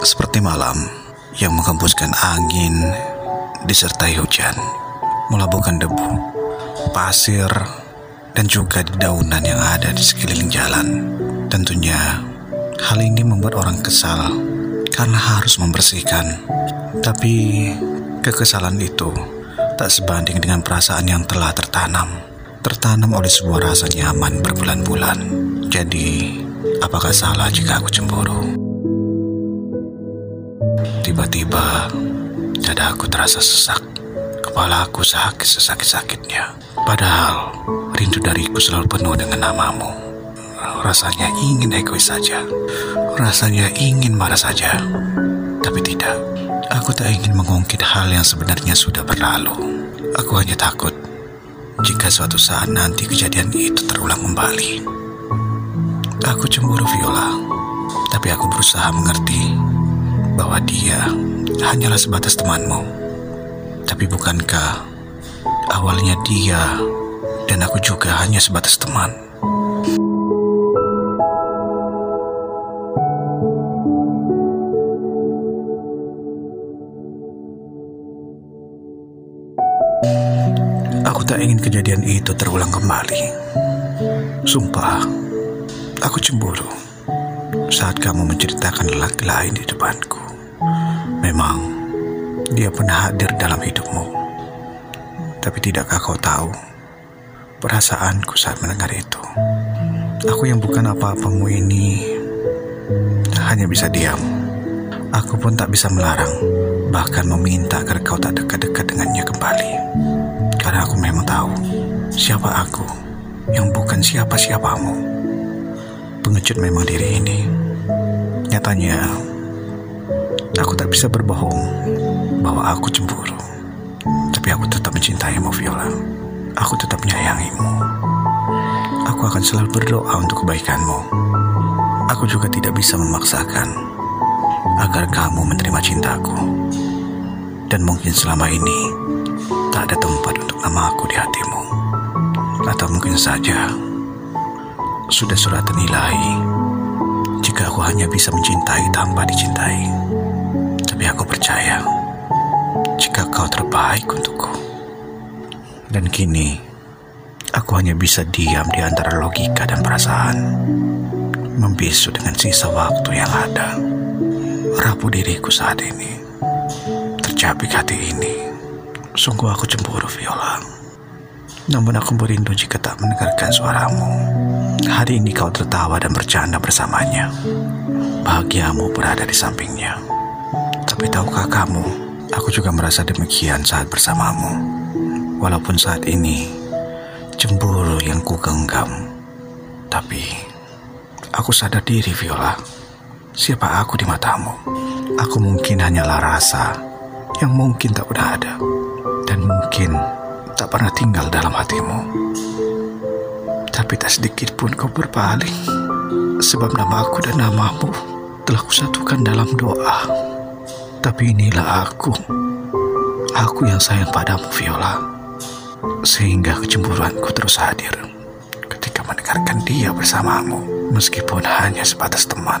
Seperti malam yang menghembuskan angin disertai hujan, melabuhkan debu, pasir, dan juga dedaunan yang ada di sekeliling jalan. Tentunya hal ini membuat orang kesal karena harus membersihkan. Tapi kekesalan itu tak sebanding dengan perasaan yang telah tertanam. Tertanam oleh sebuah rasa nyaman berbulan-bulan. Jadi, apakah salah jika aku cemburu? Tiba-tiba, dada aku terasa sesak. Kepala aku sakit sesakit-sakitnya. Padahal, rindu dariku selalu penuh dengan namamu. Rasanya ingin egois saja. Rasanya ingin marah saja. Tapi tidak. Aku tak ingin mengungkit hal yang sebenarnya sudah berlalu. Aku hanya takut jika suatu saat nanti kejadian itu terulang kembali. Aku cemburu Viola, tapi aku berusaha mengerti bahwa dia hanyalah sebatas temanmu. Tapi bukankah awalnya dia dan aku juga hanya sebatas teman? Aku tak ingin kejadian itu terulang kembali. Sumpah, aku cemburu saat kamu menceritakan lelaki lain di depanku. Memang, dia pernah hadir dalam hidupmu. Tapi tidakkah kau tahu perasaanku saat mendengar itu? Aku yang bukan apa-apamu ini hanya bisa diam. Aku pun tak bisa melarang, bahkan meminta agar kau tak dekat-dekat dengannya kembali. Karena aku memang tahu siapa aku yang bukan siapa-siapamu. Pengecut memang diri ini. Nyatanya, aku tak bisa berbohong bahwa aku cemburu. Tapi aku tetap mencintaimu, Viola. Aku tetap menyayangimu. Aku akan selalu berdoa untuk kebaikanmu. Aku juga tidak bisa memaksakan agar kamu menerima cintaku. Dan mungkin selama ini tak ada tempat untuk nama aku di hatimu. Atau mungkin saja sudah suratan ilahi jika aku hanya bisa mencintai tanpa dicintai. Tapi aku percaya jika kau terbaik untukku. Dan kini aku hanya bisa diam di antara logika dan perasaan. Membisu dengan sisa waktu yang ada. Rapuh diriku saat ini. Tercapik hati ini. Sungguh aku cemburu Viola. Namun aku merindu jika tak mendengarkan suaramu. Hari ini kau tertawa dan bercanda bersamanya. Bahagiamu berada di sampingnya. Tapi tahukah kamu, aku juga merasa demikian saat bersamamu. Walaupun saat ini cemburu yang ku genggam. Tapi aku sadar diri Viola. Siapa aku di matamu? Aku mungkin hanyalah rasa yang mungkin tak pernah ada dan mungkin tak pernah tinggal dalam hatimu. Tapi tak sedikit pun kau berpaling sebab nama aku dan namamu telah kusatukan dalam doa. Tapi inilah aku. Aku yang sayang padamu, Viola. Sehingga kecemburuanku terus hadir ketika mendengarkan dia bersamamu, meskipun hanya sebatas teman.